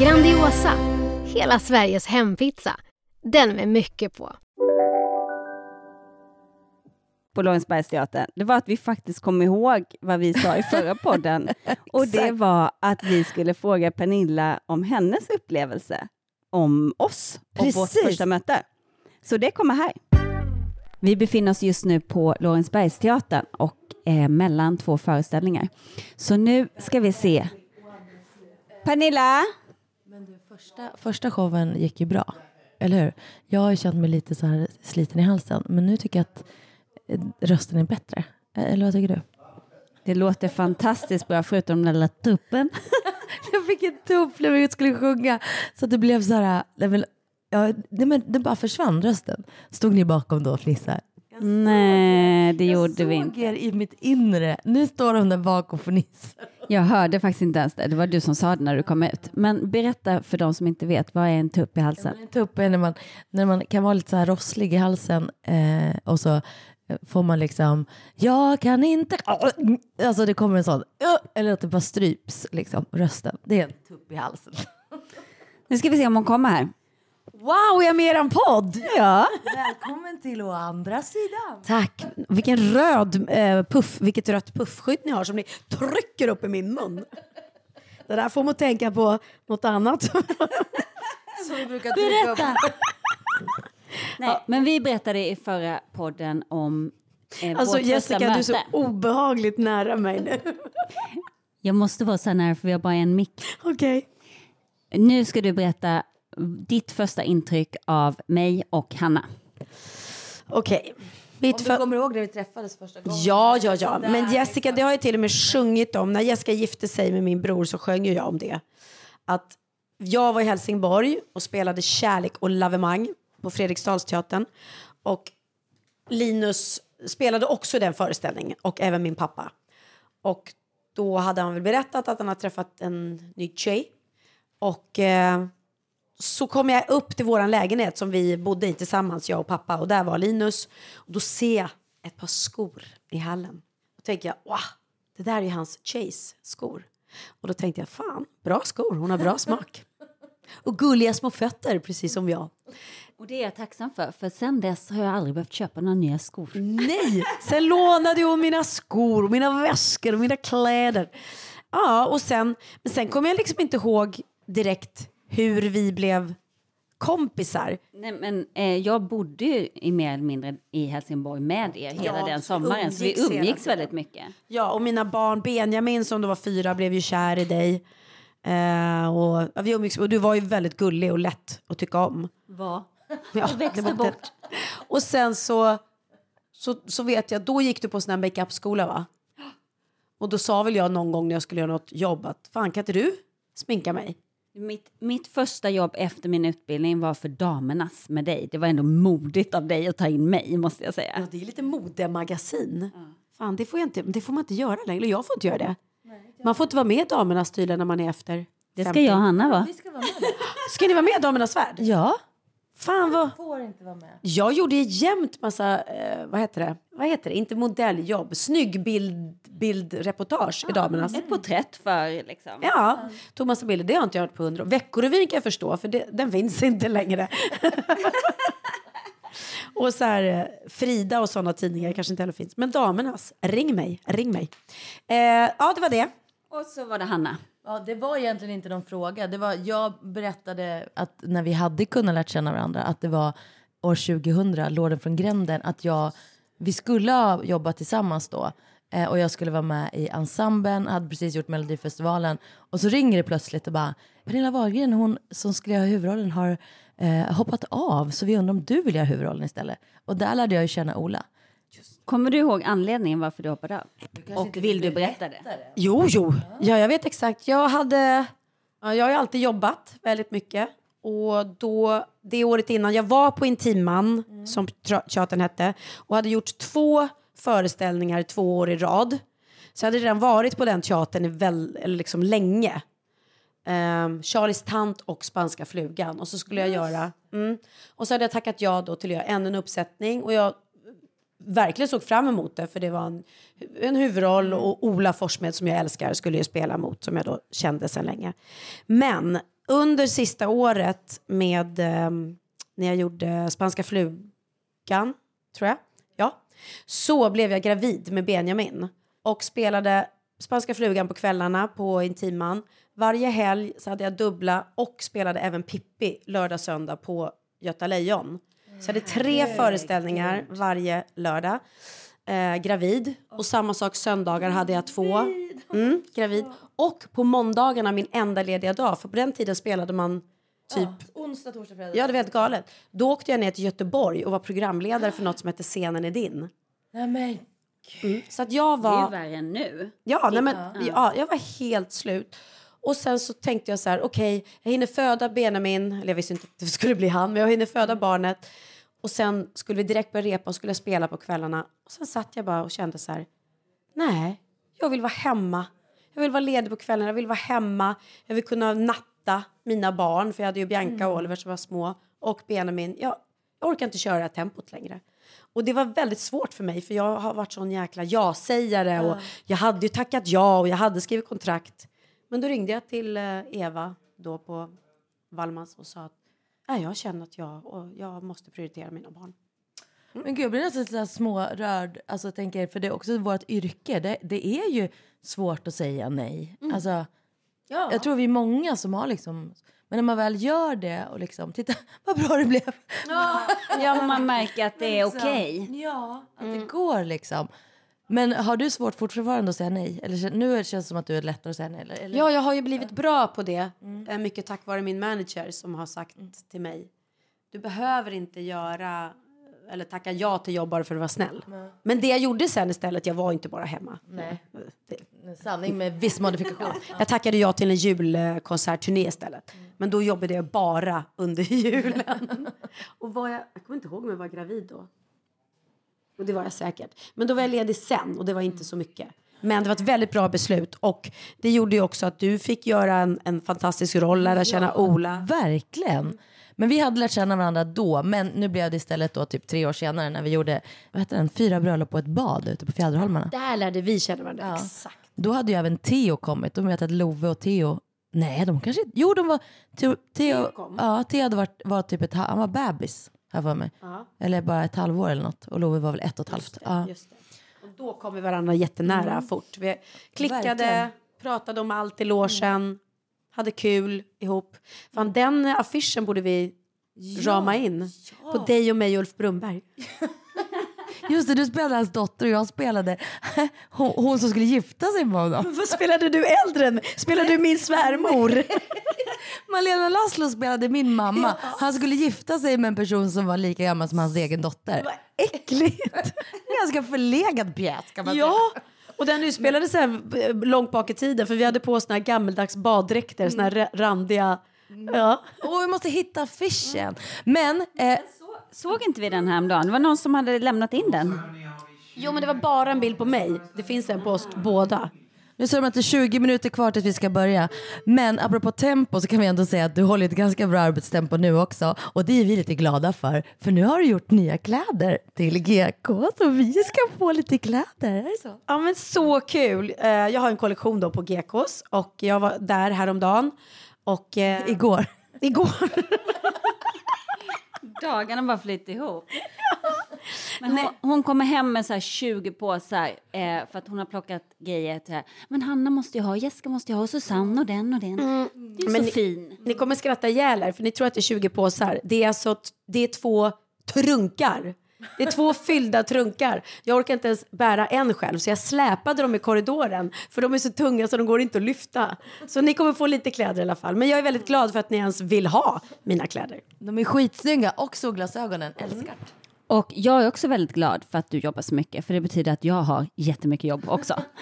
Grandiosa, hela Sveriges hempizza. Den med mycket på. på Lorensbergsteatern, det var att vi faktiskt kom ihåg vad vi sa i förra podden. och det var att vi skulle fråga Pernilla om hennes upplevelse om oss och vårt Precis. första möte. Så det kommer här. Vi befinner oss just nu på Lorensbergsteatern och är mellan två föreställningar. Så nu ska vi se. Pernilla! Första, första showen gick ju bra, eller hur? Jag har ju känt mig lite så här sliten i halsen, men nu tycker jag att eh, rösten är bättre. Eh, Eller vad tycker du? Det låter fantastiskt bra, förutom den lilla tuppen. Jag fick en tupp när jag skulle sjunga, så det blev så här... Ja, nej, men det bara försvann rösten. Stod ni bakom då och fnissade? Nej, det gjorde vi såg inte. er i mitt inre. Nu står de där bak och fnissar. Jag hörde faktiskt inte ens det. Det var du som sa det när du kom ut. Men berätta för de som inte vet, vad är en tupp i halsen? En tupp är när man, när man kan vara lite så här rosslig i halsen eh, och så eh, får man liksom, jag kan inte, alltså det kommer en sån, eller att det bara stryps liksom, rösten. Det är en tupp i halsen. Nu ska vi se om hon kommer här. Wow, jag är med i eran podd! Ja. Välkommen till å andra sidan. Tack. Vilken röd eh, puff, vilket rött puffskydd ni har som ni trycker upp i min mun. Det där får man tänka på något annat. Som vi brukar trycka upp. Berätta! Nej, men vi berättade i förra podden om eh, Alltså vårt Jessica, första du är så möte. obehagligt nära mig nu. Jag måste vara så här nära för vi har bara en mick. Okej. Nu ska du berätta ditt första intryck av mig och Hanna. Okej. Om Mitt du för... kommer ihåg när vi träffades första gången? Ja, ja, ja. Men Jessica, det har jag till och med sjungit om. När Jessica gifte sig med min bror så sjöng jag om det. Att jag var i Helsingborg och spelade Kärlek och lavemang på Fredriksdalsteatern. Och Linus spelade också den föreställningen och även min pappa. Och då hade han väl berättat att han har träffat en ny tjej. Och eh, så kom jag upp till vår lägenhet som vi bodde i tillsammans, jag och pappa. Och där var Linus. Och då ser jag ett par skor i hallen. Då tänker jag, wow, det där är hans Chase skor. Och då tänkte jag, fan, bra skor, hon har bra smak. Och gulliga små fötter, precis som jag. Och det är jag tacksam för, för sen dess har jag aldrig behövt köpa några nya skor. Nej! Sen lånade hon mina skor, mina väskor och mina kläder. Ja, och sen, men sen kommer jag liksom inte ihåg direkt hur vi blev kompisar. Nej, men, eh, jag bodde ju i mer eller mindre i Helsingborg med er hela Ja, den sommaren, så vi umgicks väldigt mycket. Ja, och mina barn, Benjamin som då var fyra, blev ju kär i dig. Eh, och, ja, vi umgicks, och du var ju väldigt gullig och lätt att tycka om. Vad? Ja, Jag växte var bort. Och sen så, så, så vet jag, då gick du på sån här makeup-skola va? Och då sa väl jag någon gång när jag skulle göra något jobb att fan kan inte du sminka mig? Mitt, mitt första jobb efter min utbildning var för Damernas med dig. Det var ändå modigt av dig att ta in mig, måste jag säga. Ja, det är lite modemagasin. Fan, det får, jag inte, det får man inte göra längre. Jag får inte göra det. Man får inte vara med i Damernas tydligen när man är efter Det ska 50. jag och Hanna vara. Ska ni vara med i Damernas värld? Ja. Fan vad... Får inte vara med. Jag gjorde jämt massa, eh, vad heter det? Vad heter det? Inte modelljobb, snygg bild, bildreportage i Damernas. Ett porträtt för liksom. Ja, tog massa bilder. Det har inte jag gjort på hundra år. Veckorevyn kan jag förstå, för det, den finns inte längre. och så här, eh, Frida och sådana tidningar kanske inte heller finns. Men Damernas, ring mig, ring mig. Eh, ja, det var det. Och så var det Hanna. Ja, det var egentligen inte någon fråga. Det var, jag berättade att när vi hade kunnat lärt känna varandra att det var år 2000, Lorden från gränden, att jag, vi skulle ha jobbat tillsammans då. Eh, och jag skulle vara med i ensemblen, hade precis gjort Melodifestivalen. Och så ringer det plötsligt och bara, Pernilla Wahlgren, hon som skulle göra huvudrollen har eh, hoppat av, så vi undrar om du vill göra huvudrollen istället. Och där lärde jag ju känna Ola. Kommer du ihåg anledningen varför du hoppade av? Och vill du berätta det? Jo, jo. Ja, jag vet exakt. Jag hade... Ja, jag har ju alltid jobbat väldigt mycket. Och då, det året innan, jag var på Intiman, som tra- teatern hette, och hade gjort två föreställningar två år i rad. Så jag hade redan varit på den teatern i väl, eller liksom länge. Um, Charlies tant och Spanska flugan. Och så skulle jag göra... Mm, och så hade jag tackat ja då till att göra ännu en uppsättning. Och jag verkligen såg fram emot det för det var en, en huvudroll och Ola Forssmed som jag älskar skulle ju spela mot som jag då kände sedan länge. Men under sista året med ehm, när jag gjorde Spanska flugan, tror jag, ja, så blev jag gravid med Benjamin och spelade Spanska flugan på kvällarna på Intiman. Varje helg så hade jag dubbla och spelade även Pippi lördag söndag på Göta Lejon. Så jag hade tre föreställningar varje lördag. Eh, gravid. Och samma sak söndagar hade jag två. Mm, gravid. Och på måndagarna min enda lediga dag. För på den tiden spelade man typ... Onsdag, torsdag, fredag. Ja, det var helt galet. Då åkte jag ner till Göteborg och var programledare för något som hette Scenen är din. Nej, men Mm. Så att jag Det är var... värre än nu. Ja, nej, men, Ja. ja, jag var helt slut. Och sen så tänkte jag så här, okej, jag hinner föda Benjamin, eller jag visste inte att det skulle bli han, men jag hinner föda barnet. Och sen skulle vi direkt börja repa och skulle spela på kvällarna. Och sen satt jag bara och kände så här, nej, jag vill vara hemma. Jag vill vara ledig på kvällen, jag vill vara hemma. Jag vill kunna natta mina barn, för jag hade ju Bianca och Oliver som var små. Och Benjamin. Jag, jag orkar inte köra tempot längre. Och det var väldigt svårt för mig, för jag har varit sån jäkla ja-sägare. Och jag hade ju tackat ja och jag hade skrivit kontrakt. Men då ringde jag till eh, Eva då på Valmans och sa att jag känner att jag, och jag måste prioritera mina barn. Men gud, jag blir nästan här smårörd. Alltså, jag tänker, för det är också vårt yrke. Det, det är ju svårt att säga nej. Mm. Alltså, Ja. Jag tror vi är många som har liksom... Men när man väl gör det och liksom, titta vad bra det blev. Ja, man märker att det är Liksom. okej. Ja, att Mm. det går liksom. Men har du svårt fortfarande att säga nej? Eller nu känns det som att du är lättare att säga nej? Eller, eller? Ja, jag har ju blivit bra på det. eh, Mycket tack vare min manager som har sagt till mig. Du behöver inte göra eller tacka ja till jobb bara för att vara snäll. Men det jag gjorde sen istället, jag var inte bara hemma. Nej. En sanning med viss modifikation. Jag tackade ja till en julkonsertturné istället. Men då jobbade jag bara under julen. och var jag, jag kommer inte ihåg om jag var gravid då. Och det var jag säkert. Men då var jag ledig sen och det var inte så mycket. Men det var ett väldigt bra beslut och det gjorde ju också att du fick göra en, en fantastisk roll, lära känna Ola. Verkligen. Men vi hade lärt känna varandra då, men nu blev det istället då typ tre år senare när vi gjorde vad heter den, fyra bröllop på ett bad ute på Fjäderholmarna. Där lärde vi känna varandra. Exakt. Då hade ju även Theo kommit. De vet att Love och Theo, nej de kanske inte, jo de var, Theo, Theo, ja, Theo hade varit, var typ ett, ha- han var bebis här för mig. Ja. Eller bara ett halvår eller något. Och Love var väl ett och ett halvt. Ja. Just det. Och då kom vi varandra jättenära Mm. fort. Vi klickade, Verkligen. pratade om allt i logen, hade kul ihop. Fan, den affischen borde vi rama in på dig och mig och Ulf Brunberg. Just det, du spelade hans dotter och jag spelade hon, hon som skulle gifta sig med honom. Vad spelade du äldre än? Spelade du min svärmor? Malena Laszlo spelade min mamma. Han skulle gifta sig med en person som var lika gammal som hans egen dotter. Vad äckligt! Ganska förlegad pjäs kan man Ja, säga. och den utspelade sig här långt bak i tiden för vi hade på såna här gammeldags baddräkter, såna här ra- randiga... Ja. Åh, vi måste hitta affischen. Men... Eh, Såg inte vi den här dagen? Det var någon som hade lämnat in den. Jo, men det var bara en bild på mig. Det finns en på oss båda. Nu sa de att det är 20 minuter kvar tills vi ska börja. Men apropå tempo så kan vi ändå säga att du håller ett ganska bra arbetstempo nu också. Och det är vi lite glada för. För nu har du gjort nya kläder till GK. Så vi ska få lite kläder. Är det så? Ja men så kul! Eh, Jag har en kollektion då på GKs och jag var där häromdagen. Och, eh, Igår. Igår. Dagarna bara flyter ihop. Men hon, hon kommer hem med så här 20 påsar eh, för att hon har plockat grejer. Till här. Men Hanna måste ju ha, Jessica måste ju ha, och Susanne och den och den. Det är Men så ni, fin. Ni kommer skratta ihjäl er för ni tror att det är 20 påsar. Det är alltså det är två trunkar. Det är två fyllda trunkar. Jag orkar inte ens bära en själv så jag släpade dem i korridoren för de är så tunga så de går inte att lyfta. Så ni kommer få lite kläder i alla fall. Men jag är väldigt glad för att ni ens vill ha mina kläder. De är skitsnygga och solglasögonen. Älskar. Och jag är också väldigt glad för att du jobbar så mycket. För det betyder att jag har jättemycket jobb också.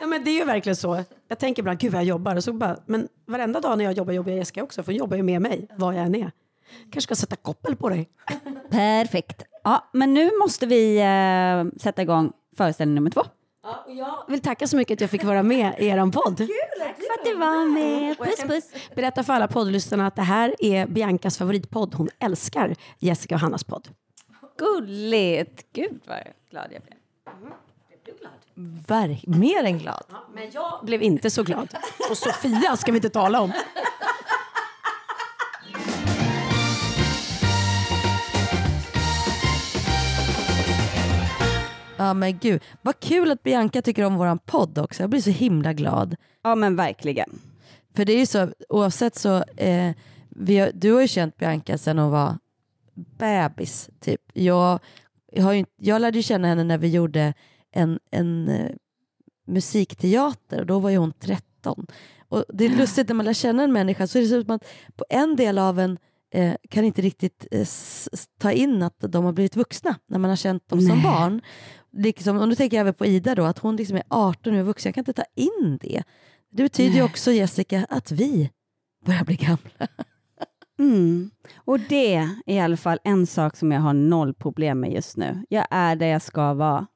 Ja, men det är ju verkligen så. Jag tänker ibland, gud vad jag jobbar. Och så bara, men varenda dag när jag jobbar jobbar jag Jessica också. För hon jobbar ju med mig, var jag än är. Kanske ska sätta koppel på dig. Perfekt. Ja, men nu måste vi eh, sätta igång föreställning nummer två. Ja, jag vill tacka så mycket att jag fick vara med i er podd. Tack för att du var med. Puss, puss. Berätta för alla poddlyssnarna att det här är Biancas favoritpodd. Hon älskar Jessica och Hannas podd. Gulligt. Gud vad glad jag blev. Verk, mer än glad. Men jag blev inte så glad. Och Sofia ska vi inte tala om. Ja men gud, vad kul att Bianca tycker om våran podd också. Jag blir så himla glad. Ja men verkligen. För det är ju så, oavsett så, eh, har, du har ju känt Bianca sedan hon var bebis typ. Jag, har ju, jag lärde ju känna henne när vi gjorde en, en eh, musikteater och då var ju hon 13. Och det är lustigt när man lär känna en människa så är det som att på en del av en eh, kan inte riktigt eh, ta in att de har blivit vuxna när man har känt dem som Nej. barn. Liksom, och nu tänker jag även på Ida då, att hon liksom är 18 och är vuxen. Jag kan inte ta in det. Det betyder ju också Jessica att vi börjar bli gamla. Mm. Och det är i alla fall en sak som jag har noll problem med just nu. Jag är där jag ska vara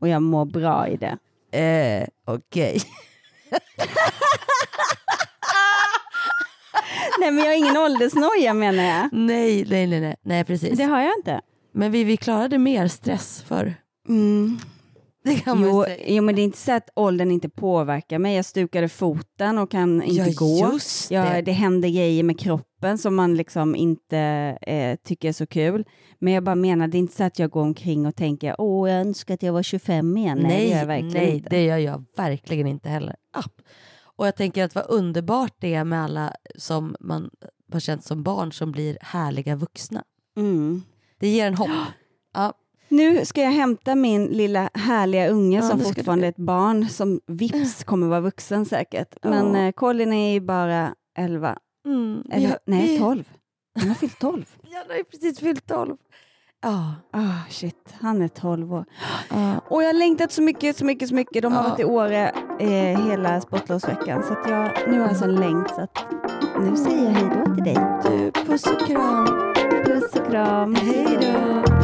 och jag mår bra i det. Eh, Okej. Nej men jag har ingen åldersnoja menar jag. Nej, nej, nej, nej, nej precis. Det har jag inte. Men vi, vi klarade mer stress för. Mm. Det kan man jo, säga. jo, men det är inte så att åldern inte påverkar mig. Jag stukade foten och kan inte Ja, gå. just Ja, det. det händer grejer med kroppen som man liksom inte eh, tycker är så kul. Men jag bara menar, det är inte så att jag går omkring och tänker åh, jag önskar att jag var 25 igen. Nej, det gör jag verkligen nej, inte. det gör jag verkligen inte heller. Ah. Och jag tänker att vad underbart det är med alla som man har känt som barn som blir härliga vuxna. Mm. Det ger en hopp. Ja. Nu ska jag hämta min lilla härliga unge Ja, som fortfarande är ett barn, som vips kommer vara vuxen säkert. Men Ja. eh, Colin är ju bara 11. Mm. Eller, Vi- nej, vi- 12. Han har fyllt 12. Ja, han har precis fyllt 12. Ja. Ah, shit, han är 12 år. Och jag har längtat så mycket, så mycket, så mycket. De har Ja. varit i Åre eh, hela sportlovsveckan. Så att jag, nu har jag sån längt så att nu säger jag hej då till dig. Du, puss och kram. Puss och kram. Hej då.